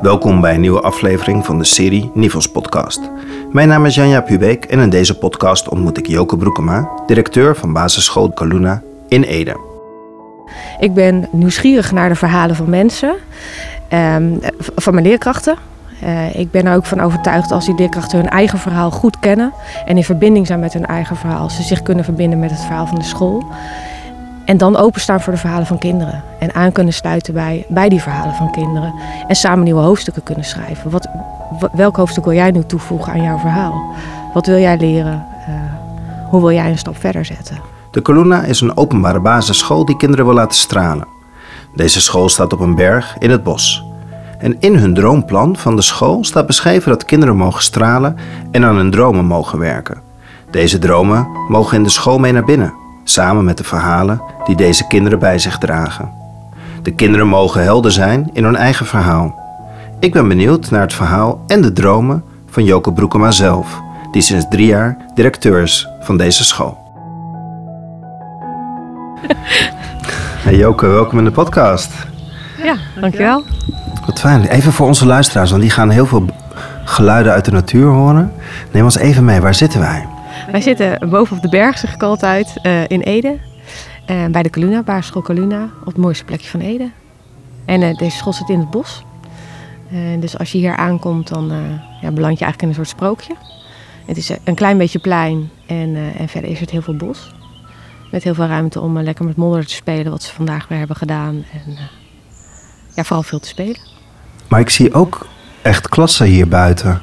Welkom bij een nieuwe aflevering van de serie Nivels Podcast. Mijn naam is Janja Pubeek en in deze podcast ontmoet ik Joke Broekema, directeur van basisschool Kaluna in Ede. Ik ben nieuwsgierig naar de verhalen van mensen, ehm, van mijn leerkrachten. Uh, ik ben er ook van overtuigd als die leerkrachten hun eigen verhaal goed kennen en in verbinding zijn met hun eigen verhaal, ze zich kunnen verbinden met het verhaal van de school. En dan openstaan voor de verhalen van kinderen. En aan kunnen sluiten bij, bij die verhalen van kinderen. En samen nieuwe hoofdstukken kunnen schrijven. Wat, welk hoofdstuk wil jij nu toevoegen aan jouw verhaal? Wat wil jij leren? Uh, hoe wil jij een stap verder zetten? De Coluna is een openbare basisschool die kinderen wil laten stralen. Deze school staat op een berg in het bos. En in hun droomplan van de school staat beschreven dat kinderen mogen stralen en aan hun dromen mogen werken. Deze dromen mogen in de school mee naar binnen samen met de verhalen die deze kinderen bij zich dragen. De kinderen mogen helder zijn in hun eigen verhaal. Ik ben benieuwd naar het verhaal en de dromen van Joke Broekema zelf, die sinds drie jaar directeur is van deze school. Hey Joke, welkom in de podcast. Ja, dankjewel. Wat fijn. Even voor onze luisteraars, want die gaan heel veel geluiden uit de natuur horen. Neem ons even mee, waar zitten wij? Wij zitten boven op de berg, zeg ik altijd, uh, in Ede. Uh, bij de Caluna, basisschool Caluna, op het mooiste plekje van Ede. En uh, deze school zit in het bos. dus als je hier aankomt, dan ja, beland je eigenlijk in een soort sprookje. Het is een klein beetje plein en, en verder is het heel veel bos. Met heel veel ruimte om lekker met modder te spelen, wat ze vandaag weer hebben gedaan. En ja, vooral veel te spelen. Maar ik zie ook echt klassen hier buiten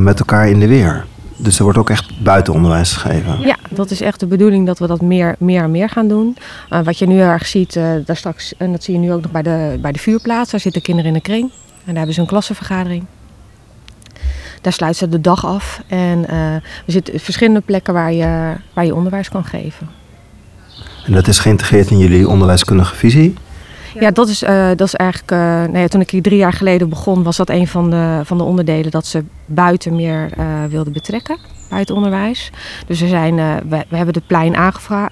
met elkaar in de weer. Dus er wordt ook echt buitenonderwijs gegeven. Ja, dat is echt de bedoeling dat we dat meer, meer en meer gaan doen. Uh, wat je nu erg ziet, uh, daar straks, en dat zie je nu ook nog bij de, bij de vuurplaats. Daar zitten kinderen in een kring en daar hebben ze een klassenvergadering. Daar sluiten ze de dag af. En uh, er zitten verschillende plekken waar je, waar je onderwijs kan geven. En dat is geïntegreerd in jullie onderwijskundige visie? Ja, dat is, uh, dat is eigenlijk. Uh, nou ja, toen ik hier drie jaar geleden begon, was dat een van de, van de onderdelen dat ze buiten meer uh, wilden betrekken. Buiten onderwijs. Dus we, zijn, we, we, hebben het plein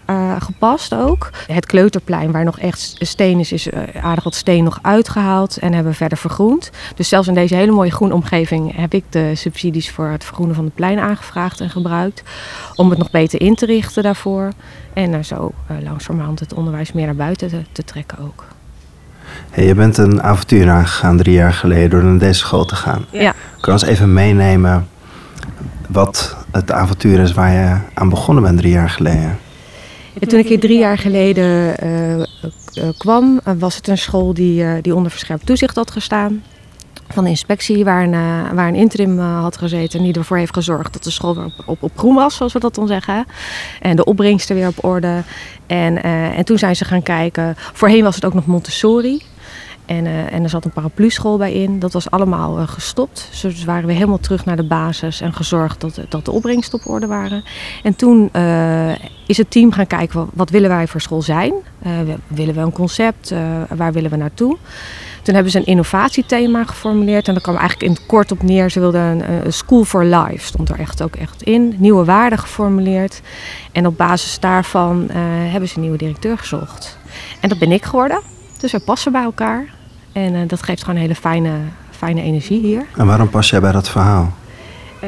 aangepast ook. Het kleuterplein, waar nog echt steen is, is aardig wat steen nog uitgehaald en hebben we verder vergroend. Dus zelfs in deze hele mooie groene omgeving heb ik de subsidies voor het vergroenen van het plein aangevraagd en gebruikt. Om het nog beter in te richten daarvoor. En zo langzamerhand het onderwijs meer naar buiten te, te trekken ook. Hey, je bent een avontuur aangegaan drie jaar geleden door naar deze school te gaan. Ja. Kan je ons even meenemen wat het avontuur is waar je aan begonnen bent drie jaar geleden? Ja, toen ik hier drie jaar geleden uh, uh, kwam, was het een school die, uh, die onder verscherpt toezicht had gestaan. Van de inspectie, waar een, waar een interim had gezeten en die ervoor heeft gezorgd dat de school weer op, op, op groen was, zoals we dat dan zeggen. En de opbrengsten weer op orde. En, en toen zijn ze gaan kijken. Voorheen was het ook nog Montessori. En, en er zat een paraplu-school bij in. Dat was allemaal gestopt. Dus waren we helemaal terug naar de basis en gezorgd dat, dat de opbrengsten op orde waren. En toen is het team gaan kijken, wat, wat willen wij voor school zijn? willen we een concept? waar willen we naartoe? Toen hebben ze een innovatiethema geformuleerd. En daar kwam eigenlijk in het kort op neer. Ze wilden een, een school for life, stond er echt ook echt in. Nieuwe waarden geformuleerd. En op basis daarvan hebben ze een nieuwe directeur gezocht. En dat ben ik geworden. Dus we passen bij elkaar. En uh, dat geeft gewoon een hele fijne, fijne energie hier. En waarom pas jij bij dat verhaal?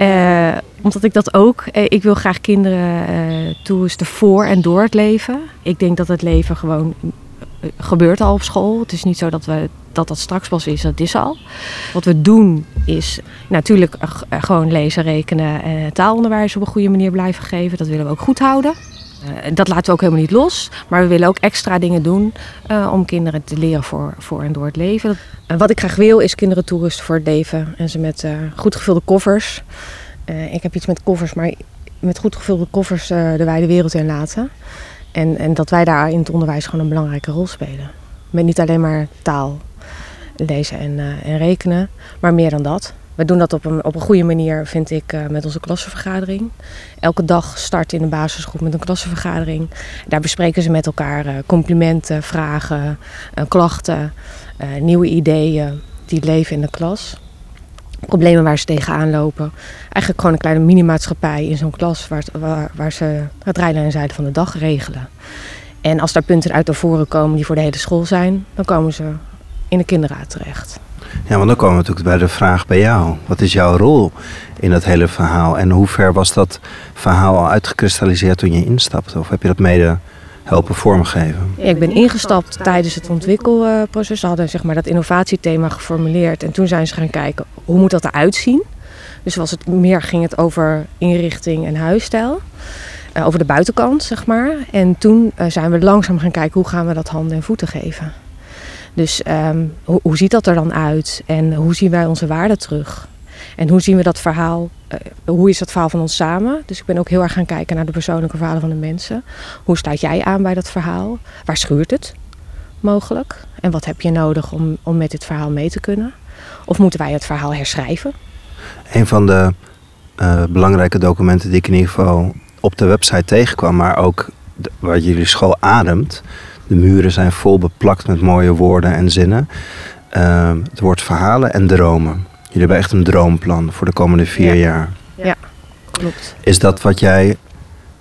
Uh, omdat ik dat ook. Uh, ik wil graag kinderen toerusten voor en door het leven. Ik denk dat het leven gewoon gebeurt al op school. Het is niet zo dat we dat dat straks pas is, dat is al. Wat we doen is natuurlijk gewoon lezen, rekenen en taalonderwijs op een goede manier blijven geven. Dat willen we ook goed houden. Uh, dat laten we ook helemaal niet los. Maar we willen ook extra dingen doen om kinderen te leren voor, voor en door het leven. Uh, wat ik graag wil is kinderen toerusten voor het leven. En ze met goed gevulde koffers. ik heb iets met koffers, maar met goed gevulde koffers de wijde wereld in laten. En, en dat wij daar in het onderwijs gewoon een belangrijke rol spelen. Met niet alleen maar taal, lezen en, en rekenen, maar meer dan dat. We doen dat op een, op een goede manier, vind ik, uh, met onze klassenvergadering. Elke dag start in de basisgroep met een klassenvergadering. Daar bespreken ze met elkaar uh, complimenten, vragen, klachten, nieuwe ideeën die leven in de klas. Problemen waar ze tegenaan lopen. Eigenlijk gewoon een kleine minimaatschappij in zo'n klas waar, waar, ze het rijden en zijde van de dag regelen. En als daar punten uit naar voren komen die voor de hele school zijn, dan komen ze in de kinderraad terecht. Ja, want dan komen we natuurlijk bij de vraag bij jou. Wat is jouw rol in dat hele verhaal? En hoe ver was dat verhaal al uitgekristalliseerd toen je instapte? Of heb je dat mede helpen vormgeven? Ik ben ingestapt tijdens het ontwikkelproces. Ze hadden zeg maar, dat innovatiethema geformuleerd. En toen zijn ze gaan kijken, hoe moet dat eruit zien? Dus was het, meer ging het over inrichting en huisstijl. Uh, over de buitenkant, zeg maar. En toen uh, zijn we langzaam gaan kijken, hoe gaan we dat handen en voeten geven? Dus um, hoe, hoe, ziet dat er dan uit? En hoe zien wij onze waarden terug? En hoe zien we dat verhaal, uh, hoe is dat verhaal van ons samen? Dus ik ben ook heel erg gaan kijken naar de persoonlijke verhalen van de mensen. Hoe staat jij aan bij dat verhaal? Waar schuurt het mogelijk? En wat heb je nodig om, om met dit verhaal mee te kunnen? Of moeten wij het verhaal herschrijven? Een van de uh, belangrijke documenten die ik in ieder geval op de website tegenkwam, maar ook waar jullie school ademt. De muren zijn vol beplakt met mooie woorden en zinnen. Uh, het woord verhalen en dromen. Jullie hebben echt een droomplan voor de komende vier ja. jaar. Ja, klopt. Is dat wat jij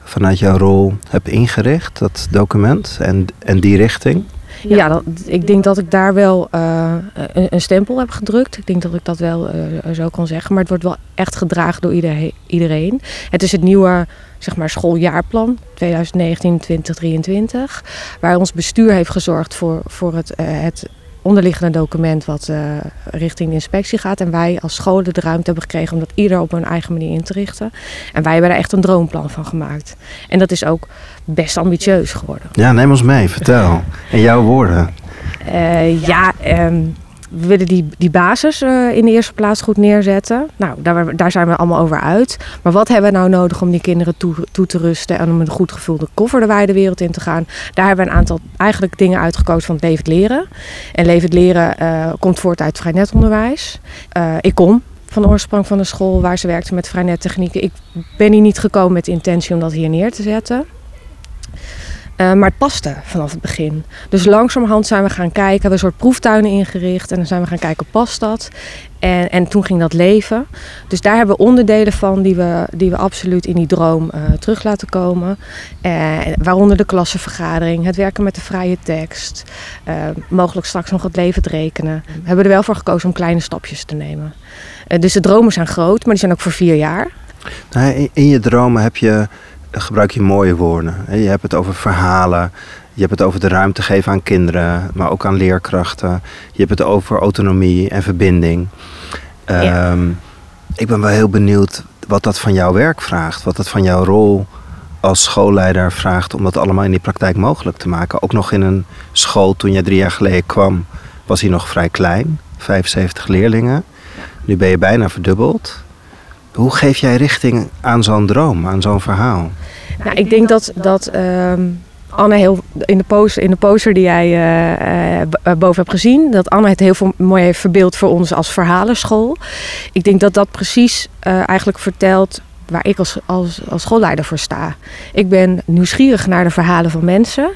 vanuit jouw rol hebt ingericht, dat document en, en die richting? Ja, ja dat, ik denk dat ik daar wel uh, een, een, stempel heb gedrukt. Ik denk dat ik dat wel uh, zo kan zeggen. Maar het wordt wel echt gedragen door iedereen. Het is het nieuwe zeg maar, schooljaarplan 2019-2023. Waar ons bestuur heeft gezorgd voor, voor het, uh, het onderliggende document wat uh, richting de inspectie gaat. En wij als scholen de ruimte hebben gekregen om dat ieder op hun eigen manier in te richten. En wij hebben er echt een droomplan van gemaakt. En dat is ook best ambitieus geworden. Ja, neem ons mee, vertel. In jouw woorden. Uh, ja, um, we willen die, die basis uh, in de eerste plaats goed neerzetten. Nou, daar, daar zijn we allemaal over uit. Maar wat hebben we nou nodig om die kinderen toe, te rusten en om een goed gevulde koffer de wijde wereld in te gaan? Daar hebben we een aantal eigenlijk dingen uitgekozen van het levend leren. En levend leren uh, komt voort uit vrij netonderwijs. Uh, ik kom van oorsprong van de school waar ze werkte met vrij nettechnieken. Ik ben hier niet gekomen met de intentie om dat hier neer te zetten. Uh, maar het paste vanaf het begin. Dus langzamerhand zijn we gaan kijken, hebben we een soort proeftuinen ingericht. En dan zijn we gaan kijken, past dat? En, en toen ging dat leven. Dus daar hebben we onderdelen van die we, die we absoluut in die droom uh, terug laten komen. Uh, waaronder de klassenvergadering, het werken met de vrije tekst. Mogelijk straks nog het levend rekenen. We hebben er wel voor gekozen om kleine stapjes te nemen. dus de dromen zijn groot, maar die zijn ook voor vier jaar. In je dromen heb je gebruik je mooie woorden. Je hebt het over verhalen. Je hebt het over de ruimte geven aan kinderen, maar ook aan leerkrachten. Je hebt het over autonomie en verbinding. Ja. Um, ik ben wel heel benieuwd wat dat van jouw werk vraagt. Wat dat van jouw rol als schoolleider vraagt om dat allemaal in die praktijk mogelijk te maken. Ook nog in een school, toen je drie jaar geleden kwam, was hij nog vrij klein. 75 leerlingen. Nu ben je bijna verdubbeld. Hoe geef jij richting aan zo'n droom, aan zo'n verhaal? Nou, ik denk dat, dat um, Anne heel in de, poster, in de die jij uh, uh, boven hebt gezien, dat Anne het heel veel mooi heeft verbeeld voor ons als verhalenschool. Ik denk dat dat precies eigenlijk vertelt waar ik als, als, als schoolleider voor sta. Ik ben nieuwsgierig naar de verhalen van mensen,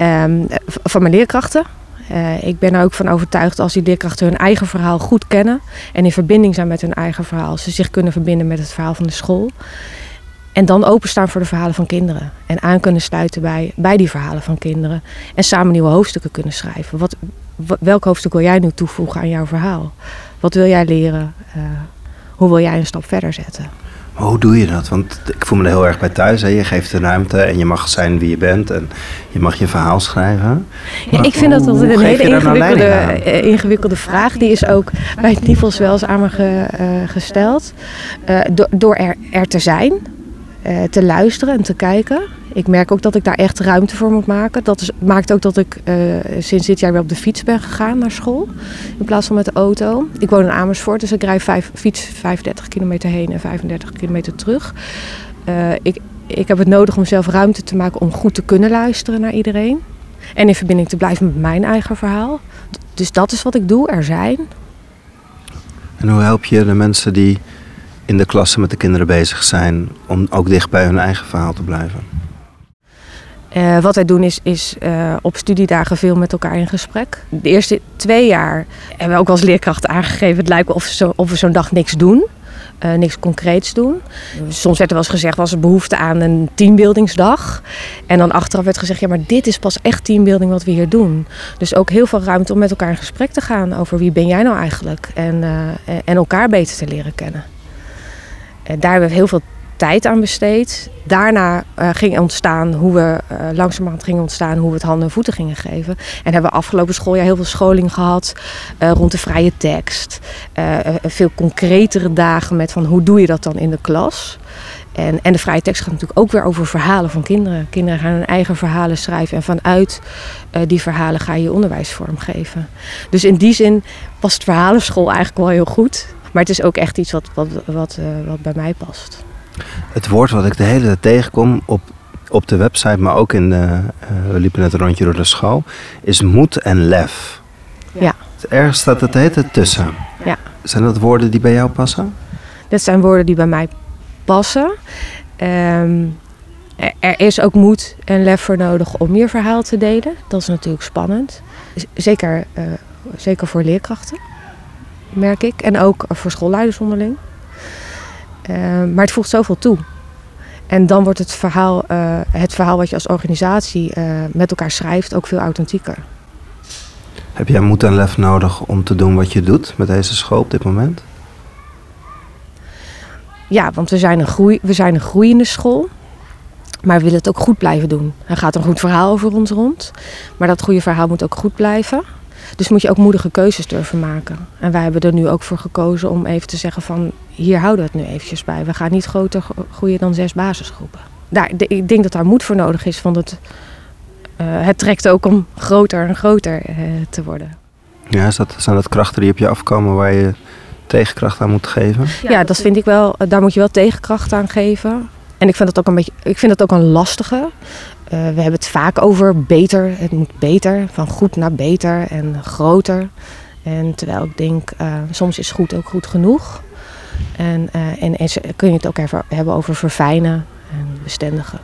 um, van mijn leerkrachten. Uh, ik ben er ook van overtuigd als die leerkrachten hun eigen verhaal goed kennen en in verbinding zijn met hun eigen verhaal, ze zich kunnen verbinden met het verhaal van de school. En dan openstaan voor de verhalen van kinderen. En aan kunnen sluiten bij, die verhalen van kinderen. En samen nieuwe hoofdstukken kunnen schrijven. Wat, welk hoofdstuk wil jij nu toevoegen aan jouw verhaal? Wat wil jij leren? Uh, hoe wil jij een stap verder zetten? Maar hoe doe je dat? Want ik voel me er heel erg bij thuis. Hè? Je geeft de ruimte en je mag zijn wie je bent. En je mag je verhaal schrijven. Ja, ik vind dat altijd een hele ingewikkelde, uh, ingewikkelde vraag. Die is ook bij het NIVOS wel eens aan me ge, uh, gesteld. Uh, do, door er, er te zijn, uh, te luisteren en te kijken. Ik merk ook dat ik daar echt ruimte voor moet maken. Dat maakt ook dat ik uh, sinds dit jaar weer op de fiets ben gegaan naar school. In plaats van met de auto. Ik woon in Amersfoort, dus ik rijd fiets 35 kilometer heen en 35 kilometer terug. Uh, ik, ik heb het nodig om zelf ruimte te maken om goed te kunnen luisteren naar iedereen. En in verbinding te blijven met mijn eigen verhaal. Dus dat is wat ik doe, er zijn. En hoe help je de mensen die in de klasse met de kinderen bezig zijn om ook dicht bij hun eigen verhaal te blijven? Uh, wat wij doen is, is uh, op studiedagen veel met elkaar in gesprek. De eerste twee jaar hebben we ook als leerkrachten aangegeven... het lijkt of, of we zo'n dag niks doen. eh, niks concreets doen. Soms werd er wel eens gezegd, was er behoefte aan een teambuildingsdag. En dan achteraf werd gezegd, ja, maar dit is pas echt teambuilding wat we hier doen. Dus ook heel veel ruimte om met elkaar in gesprek te gaan over wie ben jij nou eigenlijk. En, en elkaar beter te leren kennen. En daar hebben we heel veel tijd aan besteed. Daarna uh, ging ontstaan hoe we uh, langzamerhand gingen ontstaan hoe we het handen en voeten gingen geven. En hebben we afgelopen schooljaar heel veel scholing gehad uh, rond de vrije tekst. veel concretere dagen met van hoe doe je dat dan in de klas. En, en de vrije tekst gaat natuurlijk ook weer over verhalen van kinderen. Kinderen gaan hun eigen verhalen schrijven en vanuit die verhalen ga je je onderwijs vormgeven. Dus in die zin was het verhalenschool eigenlijk wel heel goed. Maar het is ook echt iets wat, wat, wat, wat bij mij past. Het woord wat ik de hele tijd tegenkom op, op de website, maar ook in de, uh, we liepen net een rondje door de school, is moed en lef. Ja. Ergens staat het hele tijd tussen. Ja. Zijn dat woorden die bij jou passen? Dat zijn woorden die bij mij passen. Um, er is ook moed en lef voor nodig om je verhaal te delen. Dat is natuurlijk spannend. Zeker, uh, zeker voor leerkrachten, merk ik. En ook voor schoolleiders onderling. Uh, maar het voegt zoveel toe. En dan wordt het verhaal, uh, het verhaal wat je als organisatie uh, met elkaar schrijft ook veel authentieker. Heb jij moed en lef nodig om te doen wat je doet met deze school op dit moment? Ja, want we zijn een, groei, we zijn een groeiende school. Maar we willen het ook goed blijven doen. Er gaat een goed verhaal over ons rond. Maar dat goede verhaal moet ook goed blijven. Dus moet je ook moedige keuzes durven maken. En wij hebben er nu ook voor gekozen om even te zeggen van... hier houden we het nu eventjes bij. We gaan niet groter groeien dan zes basisgroepen. Daar, ik denk dat daar moed voor nodig is. Want het, uh, het trekt ook om groter en groter uh, te worden. Ja, is dat, zijn dat krachten die op je afkomen waar je tegenkracht aan moet geven? Ja, ja dat vind ik wel. Daar moet je wel tegenkracht aan geven. En ik vind dat ook een beetje, ik vind dat ook een lastige. Uh, we hebben het vaak over beter, het moet beter, van goed naar beter en groter. En terwijl ik denk, uh, soms is goed ook goed genoeg. En, uh, en, en kun je het ook even hebben over verfijnen en bestendigen.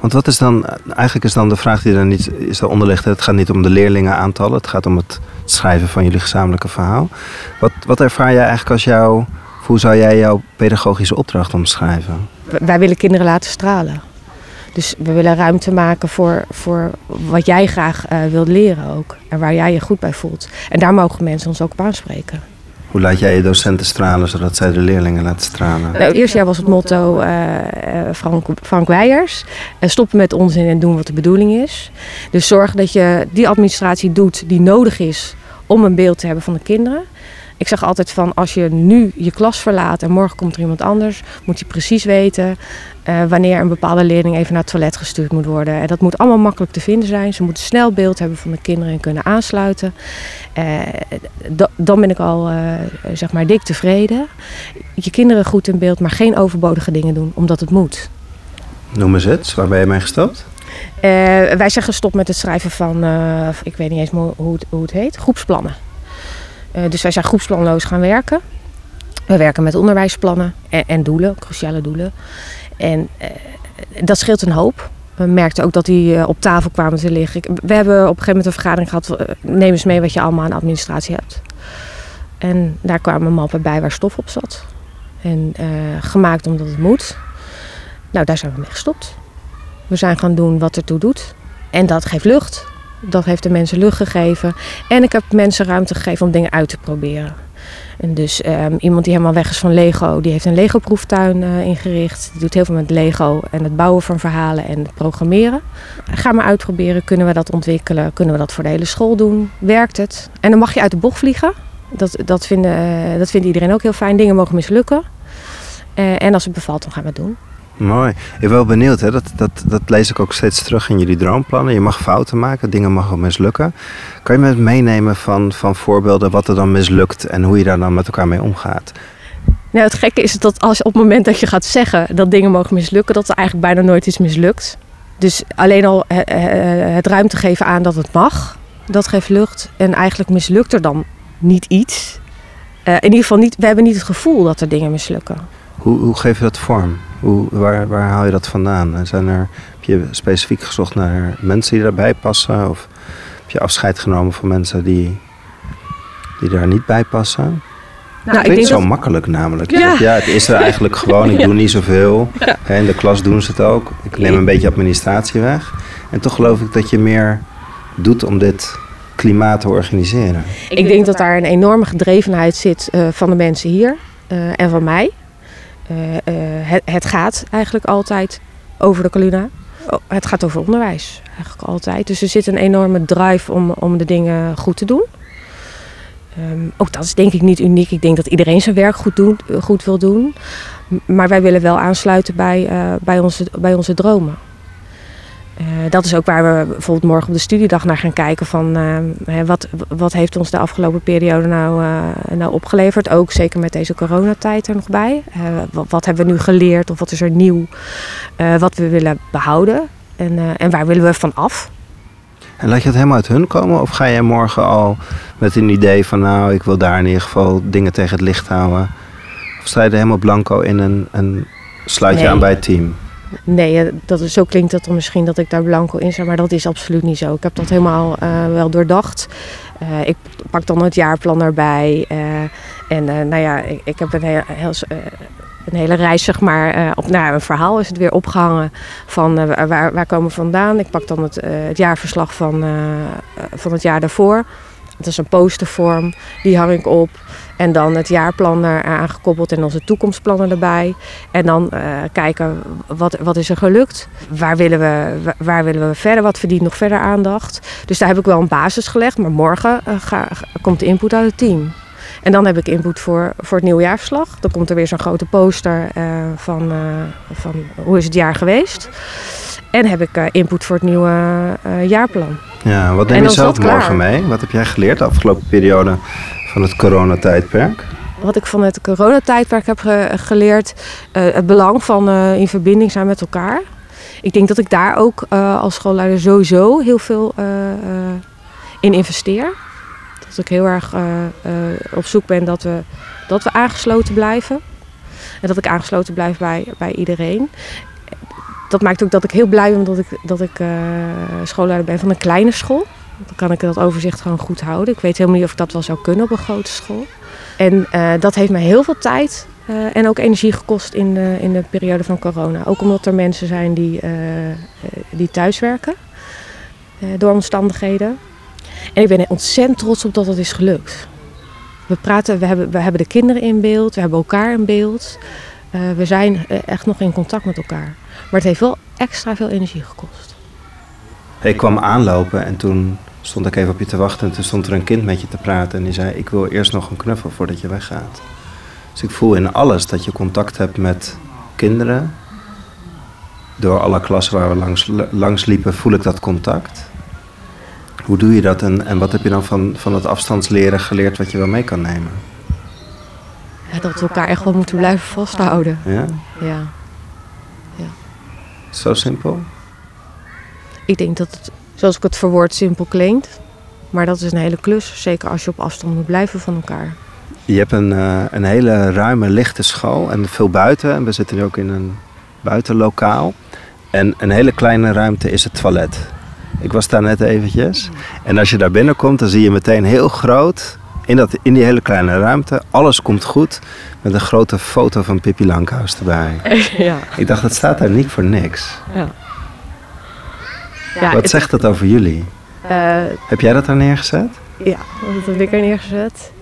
Want wat is dan, eigenlijk is dan de vraag die er niet is daaronder ligt. Het gaat niet om de leerlingen aantallen, het gaat om het schrijven van jullie gezamenlijke verhaal. Wat, wat ervaar jij eigenlijk als jouw, hoe zou jij jouw pedagogische opdracht omschrijven? Wij willen kinderen laten stralen. Dus we willen ruimte maken voor, voor wat jij graag uh, wilt leren ook. En waar jij je goed bij voelt. En daar mogen mensen ons ook op aanspreken. Hoe laat jij je docenten stralen zodat zij de leerlingen laten stralen? Nou, het eerste jaar was het motto uh, Frank, Frank Weijers. Uh, stoppen met onzin en doen wat de bedoeling is. Dus zorg dat je die administratie doet die nodig is om een beeld te hebben van de kinderen. Ik zeg altijd van als je nu je klas verlaat en morgen komt er iemand anders, moet je precies weten uh, wanneer een bepaalde leerling even naar het toilet gestuurd moet worden. En dat moet allemaal makkelijk te vinden zijn. Ze moeten snel beeld hebben van de kinderen en kunnen aansluiten. Uh, dan ben ik al uh, zeg maar dik tevreden. Je kinderen goed in beeld, maar geen overbodige dingen doen, omdat het moet. Noem eens het, waar ben je mee gestopt? wij zijn gestopt met het schrijven van, ik weet niet eens hoe het, hoe het heet, groepsplannen. Dus wij zijn groepsplanloos gaan werken. We werken met onderwijsplannen en, en doelen, cruciale doelen. En uh, dat scheelt een hoop. We merkten ook dat die uh, op tafel kwamen te liggen. We hebben op een gegeven moment een vergadering gehad. Neem eens mee wat je allemaal aan administratie hebt. En daar kwamen mappen bij waar stof op zat. En gemaakt omdat het moet. Nou, daar zijn we mee gestopt. We zijn gaan doen wat ertoe doet. En dat geeft lucht. Dat heeft de mensen lucht gegeven. En ik heb mensen ruimte gegeven om dingen uit te proberen. En dus um, iemand die helemaal weg is van Lego, die heeft een Lego-proeftuin uh, ingericht. Die doet heel veel met Lego en het bouwen van verhalen en het programmeren. Ga maar uitproberen, kunnen we dat ontwikkelen? Kunnen we dat voor de hele school doen? Werkt het? En dan mag je uit de bocht vliegen. Dat, dat, vinden, uh, dat vindt iedereen ook heel fijn. Dingen mogen mislukken. Uh, en als het bevalt, dan gaan we het doen. Mooi. Ik ben wel benieuwd, hè? Dat, dat, dat lees ik ook steeds terug in jullie droomplannen. Je mag fouten maken, dingen mogen mislukken. Kan je me meenemen van, van voorbeelden wat er dan mislukt en hoe je daar dan met elkaar mee omgaat? Nou, het gekke is dat als op het moment dat je gaat zeggen dat dingen mogen mislukken, dat er eigenlijk bijna nooit iets mislukt. Dus alleen al het ruimte geven aan dat het mag, dat geeft lucht. En eigenlijk mislukt er dan niet iets. Uh, in ieder geval niet, we hebben niet het gevoel dat er dingen mislukken. Hoe, hoe geef je dat vorm? Hoe, waar, waar haal je dat vandaan? Zijn er, heb je specifiek gezocht naar mensen die daarbij passen? Of heb je afscheid genomen van mensen die, die daar niet bij passen? Nou, het klinkt zo makkelijk namelijk. Ja. ja, het is er eigenlijk gewoon. Ik Ja. doe niet zoveel. Ja. In de klas doen ze het ook. Ik neem een beetje administratie weg. En toch geloof ik dat je meer doet om dit klimaat te organiseren. Ik denk dat daar een enorme gedrevenheid zit eh, van de mensen hier eh, en van mij. Eh, eh, het, het gaat eigenlijk altijd over de Caluna. Oh, het gaat over onderwijs, eigenlijk altijd. Dus er zit een enorme drive om, om de dingen goed te doen. Ehm, ook dat is denk ik niet uniek. Ik denk dat iedereen zijn werk goed, goed wil doen. Maar wij willen wel aansluiten bij, eh, bij, onze, bij onze dromen. Eh, dat is ook waar we bijvoorbeeld morgen op de studiedag naar gaan kijken van eh, hè, wat, wat heeft ons de afgelopen periode nou, eh, nou opgeleverd. Ook zeker met deze coronatijd er nog bij. Eh, wat, wat hebben we nu geleerd of wat is er nieuw wat we willen behouden en, en waar willen we van af. En laat je het helemaal uit hun komen? Of ga je morgen al met een idee van... nou, ik wil daar in ieder geval dingen tegen het licht houden? Of sta je er helemaal blanco in en, en sluit je Nee. aan bij het team? Nee, eh, dat zo klinkt dan misschien dat ik daar blanco in sta, maar dat is absoluut niet zo. Ik heb dat helemaal eh, wel doordacht. Eh, ik pak dan het jaarplan erbij. en nou ja, ik, heb een, heel, een hele reis, zeg maar, op een verhaal is het weer opgehangen van waar- waar, komen we vandaan. Ik pak dan het, het jaarverslag van, van het jaar daarvoor. Het is een postervorm, die hang ik op. En dan het jaarplan eraan gekoppeld en onze toekomstplannen erbij. En dan eh, kijken wat, wat is er gelukt, waar willen, we, wa- waar willen we verder, wat verdient nog verder aandacht. Dus daar heb ik wel een basis gelegd, maar morgen eh, komt de input uit het team. En dan heb ik input voor, voor het nieuwe jaarverslag. Dan komt er weer zo'n grote poster eh, van, van hoe is het jaar geweest. En heb ik eh, input voor het nieuwe eh, jaarplan. Ja, wat neem je zelf klaar. morgen mee? Wat heb jij geleerd de afgelopen periode van het coronatijdperk? Wat ik van het coronatijdperk heb ge- geleerd, eh, het belang van in verbinding zijn met elkaar. Ik denk dat ik daar ook als schoolleider sowieso heel veel in investeer. Dat ik heel erg op zoek ben dat we, dat we aangesloten blijven. En dat ik aangesloten blijf bij, bij iedereen. Dat maakt ook dat ik heel blij ben dat ik, dat ik eh, schoolleider ben van een kleine school. Dan kan ik dat overzicht gewoon goed houden. Ik weet helemaal niet of ik dat wel zou kunnen op een grote school. En eh, dat heeft mij heel veel tijd eh, en ook energie gekost in de, in de periode van corona. Ook omdat er mensen zijn die, die thuiswerken door omstandigheden. En ik ben ontzettend trots op dat het is gelukt. We praten, we hebben, we hebben de kinderen in beeld, we hebben elkaar in beeld. Eh, we zijn eh, echt nog in contact met elkaar. Maar het heeft wel extra veel energie gekost. Ik kwam aanlopen en toen stond ik even op je te wachten. En toen stond er een kind met je te praten. En die zei, ik wil eerst nog een knuffel voordat je weggaat. Dus ik voel in alles dat je contact hebt met kinderen. Door alle klassen waar we langs, langs liepen, voel ik dat contact. Hoe doe je dat en, en wat heb je dan van, van het afstandsleren geleerd wat je wel mee kan nemen? Ja, dat we elkaar echt wel moeten blijven vasthouden. Ja? Ja. Zo simpel? Ik denk dat het, zoals ik het verwoord, simpel klinkt. Maar dat is een hele klus. Zeker als je op afstand moet blijven van elkaar. Je hebt een, eh, een hele ruime, lichte school en veel buiten. En we zitten nu ook in een buitenlokaal. En een hele kleine ruimte is het toilet. Ik was daar net eventjes. En als je daar binnenkomt, dan zie je meteen heel groot... In, dat, in die hele kleine ruimte, alles komt goed... met een grote foto van Pippi Langkous erbij. ja. Ik dacht, dat staat daar niet voor niks. ja. ja Wat het- zegt dat over jullie? eh, Heb jij dat daar neergezet? Ja, dat heb ik er neergezet.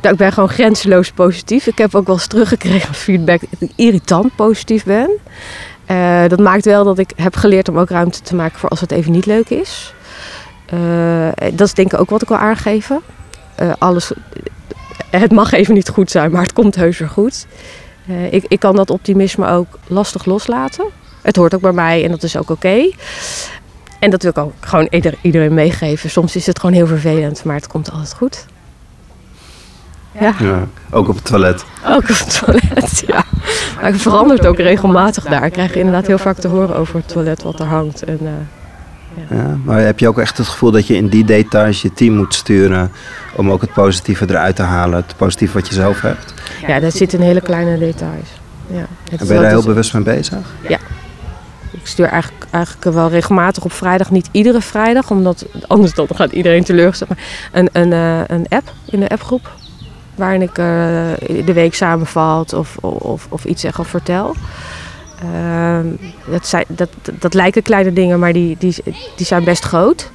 Nou, ik ben gewoon grenzeloos positief. Ik heb ook wel eens teruggekregen feedback dat ik irritant positief ben. Eh, dat maakt wel dat ik heb geleerd om ook ruimte te maken voor als het even niet leuk is. Eh, dat is denk ik ook wat ik wil aangeven. Eh, alles, het mag even niet goed zijn, maar het komt heus weer goed. Eh, ik, ik kan dat optimisme ook lastig loslaten. Het hoort ook bij mij en dat is ook oké. En dat wil ik ook gewoon ieder- iedereen meegeven. Soms is het gewoon heel vervelend, maar het komt altijd goed. Ja, Ja, ook op het toilet. ook op het toilet, ja. Maar het verandert ook regelmatig daar. Ik krijg inderdaad heel vaak te horen over het toilet wat er hangt. En, eh, Ja, maar heb je ook echt het gevoel dat je in die details je team moet sturen om ook het positieve eruit te halen, het positieve wat je zelf hebt? ja, daar zitten hele kleine details. Ja. En ben je daar heel bewust mee bezig? Ik stuur eigenlijk, eigenlijk wel regelmatig op vrijdag, niet iedere vrijdag, omdat anders dan gaat iedereen teleurgesteld. Maar een, een, eh, een app in de appgroep waarin ik uh, de week samenvat of, of, of iets zeg of vertel. Uh, dat, zijn, dat, dat lijken kleine dingen, maar die, die, die zijn best groot,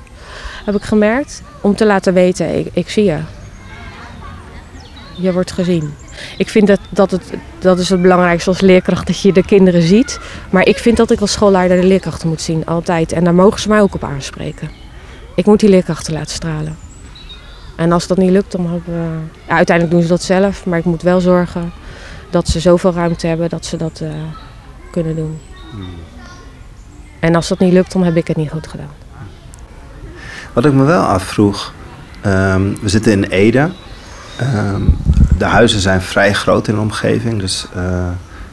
heb ik gemerkt. Om te laten weten, ik, ik zie je. Je wordt gezien. Ik vind dat, dat, het, dat is het belangrijkste als leerkracht, dat je de kinderen ziet. Maar ik vind dat ik als schoolleider de leerkrachten moet zien, altijd. En daar mogen ze mij ook op aanspreken. Ik moet die leerkrachten laten stralen. En als dat niet lukt, dan hebben we... Ja, uiteindelijk doen ze dat zelf, maar ik moet wel zorgen dat ze zoveel ruimte hebben dat ze dat uh, kunnen doen. En als dat niet lukt, dan heb ik het niet goed gedaan. Wat ik me wel afvroeg, um, we zitten in Ede. Um, de huizen zijn vrij groot in de omgeving, dus uh,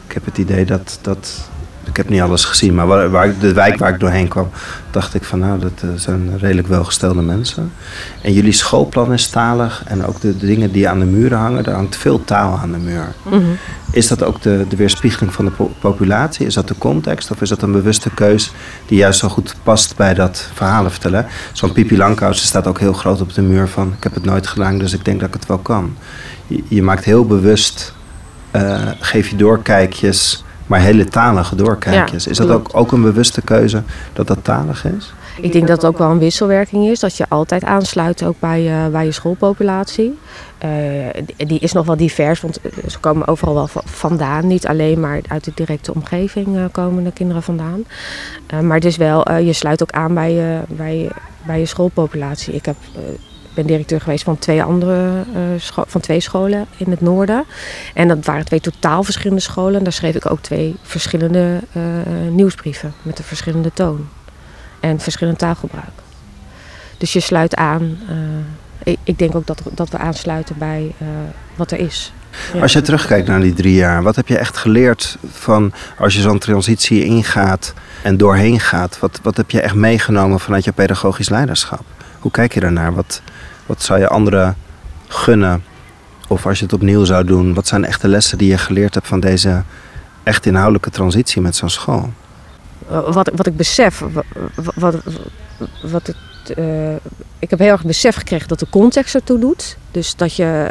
ik heb het idee dat, dat ik heb niet alles gezien, maar waar, waar, de wijk waar ik doorheen kwam, dacht ik van nou, dat uh, zijn redelijk welgestelde mensen. En jullie schoolplan is talig en ook de, de, dingen die aan de muren hangen, er hangt veel taal aan de muur. Mhm. Is dat ook de, de weerspiegeling van de populatie? Is dat de context of is dat een bewuste keus die juist zo goed past bij dat verhalen vertellen? Zo'n Pipi Langkous staat ook heel groot op de muur van ik heb het nooit gedaan, dus ik denk dat ik het wel kan. Je, je maakt heel bewust, uh, geef je doorkijkjes maar hele talige doorkijkjes. is dat ook, ook een bewuste keuze dat dat talig is? Ik denk dat het ook wel een wisselwerking is. Dat je altijd aansluit ook bij, uh, bij je schoolpopulatie. Uh, die is nog wel divers, want ze komen overal wel vandaan. Niet alleen maar uit de directe omgeving uh, komen de kinderen vandaan. maar het is wel, je sluit ook aan bij, je bij, bij je schoolpopulatie. Ik heb ben directeur geweest van twee andere uh, van twee scholen in het noorden. En dat waren twee totaal verschillende scholen. En daar schreef ik ook twee verschillende uh, nieuwsbrieven met een verschillende toon en verschillend taalgebruik. Dus je sluit aan. Uh, ik, ik, denk ook dat, dat we aansluiten bij wat er is. Als je terugkijkt naar die drie jaar, wat heb je echt geleerd van als je zo'n transitie ingaat en doorheen gaat? Wat, wat heb je echt meegenomen vanuit je pedagogisch leiderschap? Hoe kijk je daarnaar? Wat, wat zou je anderen gunnen? Of als je het opnieuw zou doen, wat zijn echte lessen die je geleerd hebt van deze echt inhoudelijke transitie met zo'n school? Wat, wat ik besef, wat, wat, het, uh, ik heb heel erg besef gekregen dat de context ertoe doet. Dus dat je,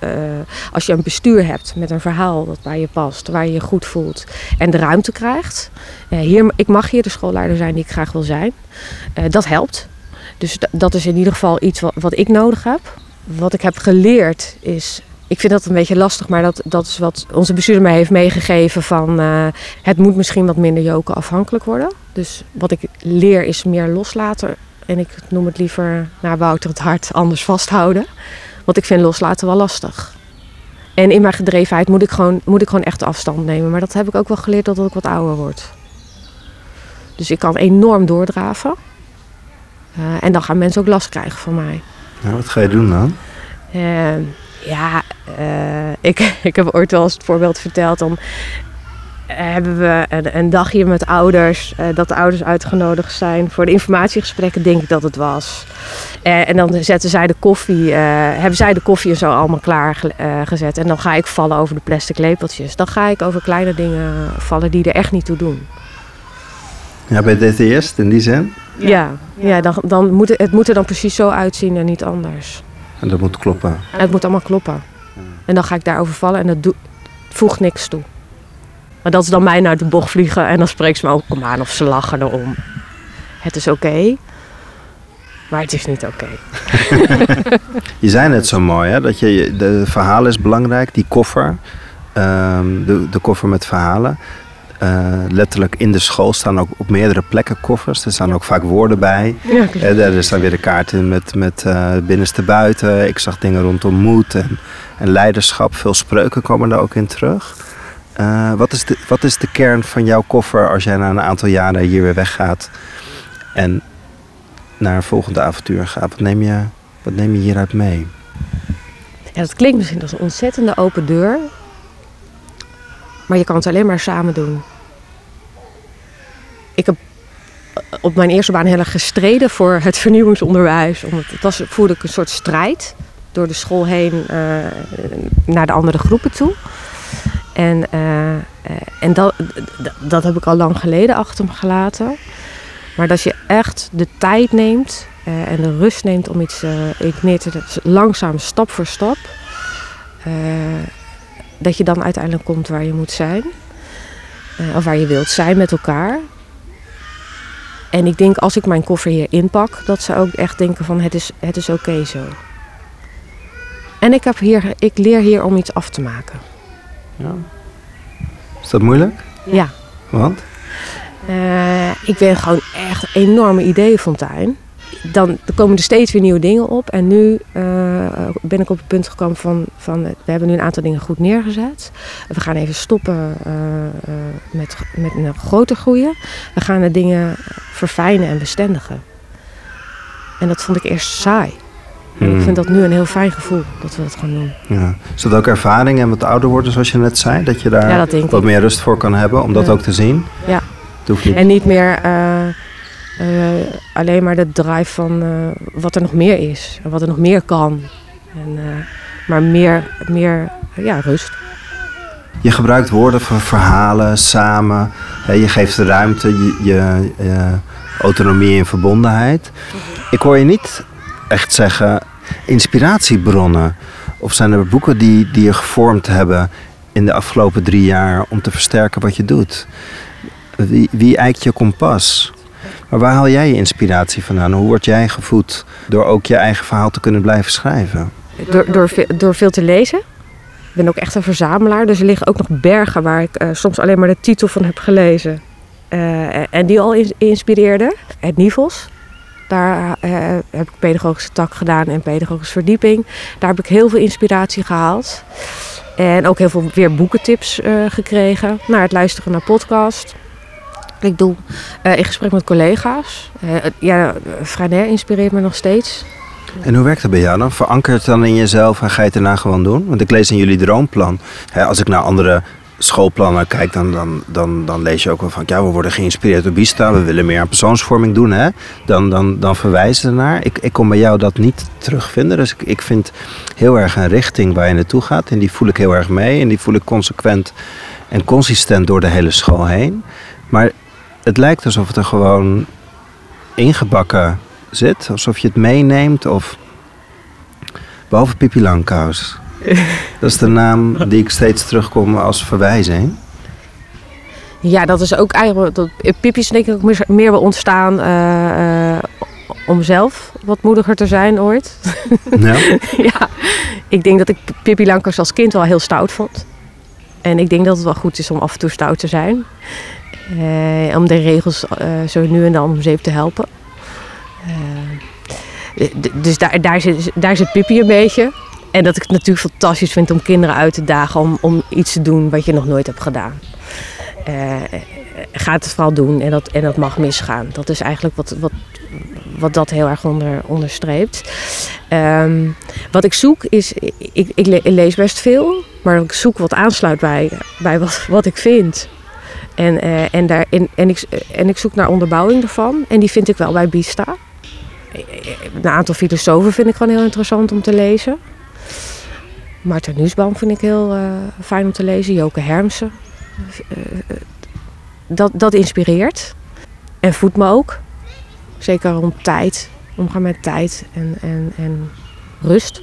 uh, als je een bestuur hebt met een verhaal dat bij je past, waar je je goed voelt en de ruimte krijgt. hier, ik mag hier de schoolleider zijn die ik graag wil zijn. dat helpt. Dus dat is in ieder geval iets wat, ik nodig heb. Wat ik heb geleerd is ik vind dat een beetje lastig, maar dat, dat is wat onze bestuurder mij heeft meegegeven van uh, het moet misschien wat minder joken afhankelijk worden. Dus wat ik leer is meer loslaten en ik noem het liever naar Wouter het hart anders vasthouden. Want ik vind loslaten wel lastig. En in mijn gedrevenheid moet ik gewoon, moet ik gewoon echt afstand nemen. Maar dat heb ik ook wel geleerd dat ik wat ouder word. Dus ik kan enorm doordraven. Uh, en dan gaan mensen ook last krijgen van mij. Ja, wat ga je doen dan? Uh, ja, uh, ik, ik heb ooit wel eens het voorbeeld verteld. Dan hebben we een, een dagje met ouders. dat de ouders uitgenodigd zijn voor de informatiegesprekken, denk ik dat het was. en dan zetten zij de koffie, hebben zij de koffie en zo allemaal klaar gezet. En dan ga ik vallen over de plastic lepeltjes. Dan ga ik over kleine dingen vallen die er echt niet toe doen. Ja, bij eerst in die zin? Ja, ja. dan, dan moet het, het moet er dan precies zo uitzien en niet anders. En dat moet kloppen? het moet allemaal kloppen. En dan ga ik daarover vallen en dat voegt niks toe. Maar dat is dan mij naar de bocht vliegen en dan spreekt ze me ook om aan of ze lachen erom. Het is oké, maar het is niet oké. je zei net zo mooi, hè, dat je, de verhaal is belangrijk, die koffer. Um, de, de koffer met verhalen. Uh, letterlijk in de school staan ook op meerdere plekken koffers. Er staan ook vaak woorden bij. Ja, uh, er staan weer de kaarten met, met uh, binnenste buiten. Ik zag dingen rondom moed en, en leiderschap. Veel spreuken komen daar ook in terug. wat, is de, wat is de kern van jouw koffer als jij na een aantal jaren hier weer weggaat en naar een volgende avontuur gaat? Wat neem je, wat neem je hieruit mee? Ja, dat klinkt misschien als een ontzettende open deur. Maar je kan het alleen maar samen doen. Ik heb op mijn eerste baan heel erg gestreden voor het vernieuwingsonderwijs. Omdat het was, voelde ik een soort strijd door de school heen uh, naar de andere groepen toe. En, uh, en dat, dat heb ik al lang geleden achter me gelaten. Maar dat je echt de tijd neemt en de rust neemt om iets, iets neer te zetten, langzaam, stap voor stap. eh, dat je dan uiteindelijk komt waar je moet zijn. Eh, of waar je wilt zijn met elkaar. En ik denk als ik mijn koffer hier inpak, dat ze ook echt denken van het is, het is oké zo. En ik, heb hier, ik leer hier om iets af te maken. Ja. Is dat moeilijk? Ja. Want? Eh, ik ben gewoon echt een enorme ideeënfontein. Dan er komen er steeds weer nieuwe dingen op. En nu eh, ben ik op het punt gekomen van, van... We hebben nu een aantal dingen goed neergezet. We gaan even stoppen eh, eh, met, met een grote groeien. We gaan de dingen verfijnen en bestendigen. En dat vond ik eerst saai. En Hmm. ik vind dat nu een heel fijn gevoel dat we dat gaan doen. Ja. Is dat ook ervaring en wat ouder worden, zoals je net zei? Dat je daar Ja, dat denk wat ik. meer rust voor kan hebben, om dat ook te zien? Ja. Niet. En niet meer alleen maar de drive van eh, wat er nog meer is. En wat er nog meer kan. En, eh, maar meer, meer ja, rust. Je gebruikt woorden van verhalen, samen. Je geeft de ruimte, je, je, je autonomie en verbondenheid. Ik hoor je niet echt zeggen inspiratiebronnen. Of zijn er boeken die, die je gevormd hebben in de afgelopen drie jaar om te versterken wat je doet? Wie, wie eikt je kompas? Maar waar haal jij je inspiratie vandaan? Hoe word jij gevoed door ook je eigen verhaal te kunnen blijven schrijven? Door, door, door veel te lezen. Ik ben ook echt een verzamelaar. Dus er liggen ook nog bergen waar ik eh, soms alleen maar de titel van heb gelezen. Eh, en die al in- inspireerden. Het Nivels. Daar eh, heb ik pedagogische tak gedaan en pedagogische verdieping. Daar heb ik heel veel inspiratie gehaald. En ook heel veel weer boekentips gekregen. Naar het luisteren naar podcast. Ik doe eh, in gesprek met collega's. Eh, ja, Franer inspireert me nog steeds. En hoe werkt dat bij jou dan? Veranker het dan in jezelf en ga je het daarna gewoon doen? Want ik lees in jullie droomplan. Hè, als ik naar andere schoolplannen kijk, dan, dan, dan, dan lees je ook wel van... ja, we worden geïnspireerd door Bista, we willen meer aan persoonsvorming doen. Hè? Dan, dan, dan verwijzen ze ernaar. Ik, ik kon bij jou dat niet terugvinden. Dus ik, ik vind heel erg een richting waar je naartoe gaat. En die voel ik heel erg mee. En die voel ik consequent en consistent door de hele school heen. Maar het lijkt alsof het er gewoon ingebakken zit. Alsof je het meeneemt of... Behalve Pippi Langkous. Dat is de naam die ik steeds terugkom als verwijzing. Ja, dat is ook eigenlijk. Dat, Pippi is denk ik ook meer, meer wel ontstaan eh, eh, om zelf wat moediger te zijn ooit. Ja. ja, ik denk dat ik Pippi Lankers als kind wel heel stout vond. En ik denk dat het wel goed is om af en toe stout te zijn. Eh, om de regels eh, zo nu en dan om zeep te helpen. Eh, dus daar, daar, zit, daar zit Pippi een beetje. En dat ik het natuurlijk fantastisch vind om kinderen uit te dagen om, om iets te doen wat je nog nooit hebt gedaan. Ga het vooral doen en dat, en dat mag misgaan. Dat is eigenlijk wat, wat, wat dat heel erg onder, onderstreept. Ehm, wat ik zoek is, ik, ik lees best veel, maar ik zoek wat aansluit bij, bij wat, wat ik vind. En, eh, en, daar, en, en, ik, en ik zoek naar onderbouwing ervan. En die vind ik wel bij Bista. Een aantal filosofen vind ik gewoon heel interessant om te lezen. Maarten Nuusbaum vind ik heel eh, fijn om te lezen. Joke Hermsen. Eh, dat, dat inspireert. En voedt me ook. Zeker om tijd. Omgaan met tijd en, en, en rust.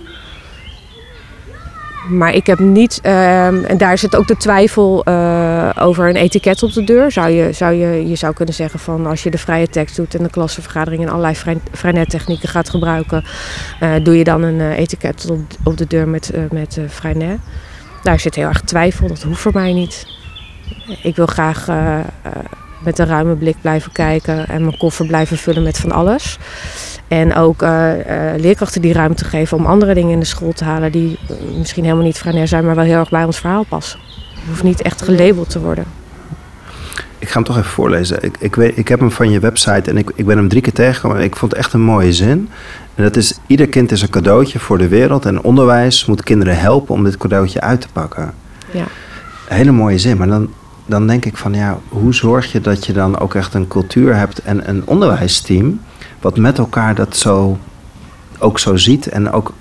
Maar ik heb niet, ehm, en daar zit ook de twijfel eh, over een etiket op de deur. Zou je, zou je, je zou kunnen zeggen van als je de vrije tekst doet en de klassenvergadering en allerlei vrijnettechnieken gaat gebruiken, eh, doe je dan een eh, etiket op, op de deur met, met vrijnet. Daar zit heel erg twijfel, dat hoeft voor mij niet. Ik wil graag met een ruime blik blijven kijken en mijn koffer blijven vullen met van alles. En ook eh, eh, leerkrachten die ruimte geven om andere dingen in de school te halen die eh, misschien helemaal niet franer zijn, maar wel heel erg bij ons verhaal passen. Het hoeft niet echt gelabeld te worden. Ik ga hem toch even voorlezen. Ik, ik, weet, ik heb hem van je website en ik, ik ben hem drie keer tegengekomen. En ik vond het echt een mooie zin. En dat is, ieder kind is een cadeautje voor de wereld. En onderwijs moet kinderen helpen om dit cadeautje uit te pakken. Ja. Een hele mooie zin. Maar dan, dan denk ik van, ja, hoe zorg je dat je dan ook echt een cultuur hebt en een onderwijsteam... wat met elkaar dat zo, ook zo ziet en ook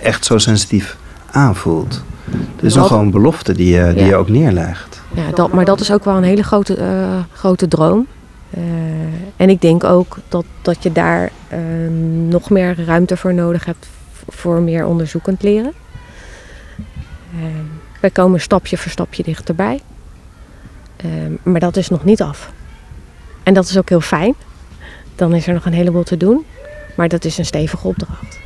echt zo sensitief aanvoelt. Het is Wat- nog gewoon een belofte die je, die Ja. je ook neerlegt. Ja, dat, maar dat is ook wel een hele grote, eh, grote droom. Eh, en ik denk ook dat, dat je daar eh, nog meer ruimte voor nodig hebt voor meer onderzoekend leren. Wij komen stapje voor stapje dichterbij. Maar dat is nog niet af. En dat is ook heel fijn. Dan is er nog een heleboel te doen. Maar dat is een stevige opdracht.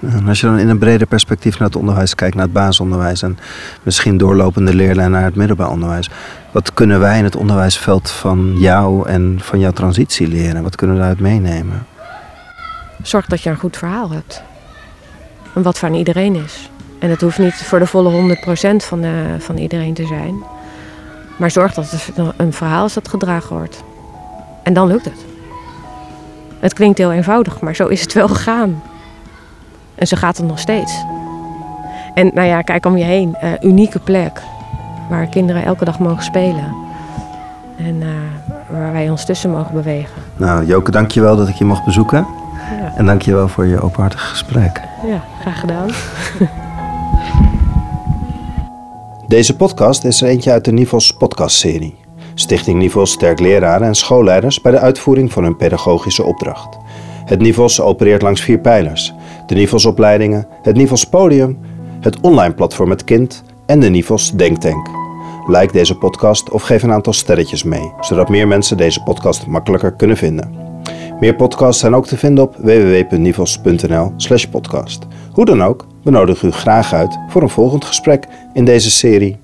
En als je dan in een breder perspectief naar het onderwijs kijkt, naar het basisonderwijs en misschien doorlopende leerlijn naar het middelbaar onderwijs. Wat kunnen wij in het onderwijsveld van jou en van jouw transitie leren? Wat kunnen we daaruit meenemen? Zorg dat je een goed verhaal hebt. En wat van iedereen is. En het hoeft niet voor de volle 100% van, uh, van iedereen te zijn. Maar zorg dat het een verhaal is dat gedragen wordt. En dan lukt het. Het klinkt heel eenvoudig, maar zo is het wel gegaan. En zo gaat het nog steeds. En nou ja, kijk om je heen. Uh, unieke plek. Waar kinderen elke dag mogen spelen. En uh, waar wij ons tussen mogen bewegen. Nou, Joke, dankjewel dat ik je mocht bezoeken. Ja. En dankjewel voor je openhartige gesprek. Ja, graag gedaan. Deze podcast is er eentje uit de Nivels podcastserie. Stichting Nivels sterk leraren en schoolleiders bij de uitvoering van hun pedagogische opdracht. Het Nivels opereert langs vier pijlers. De Nivels opleidingen, het Nivels podium, het online platform Het Kind en de Nivels Denktank. Like deze podcast of geef een aantal sterretjes mee, zodat meer mensen deze podcast makkelijker kunnen vinden. Meer podcasts zijn ook te vinden op www.nivels.nl/podcast. Hoe dan ook, we nodigen u graag uit voor een volgend gesprek in deze serie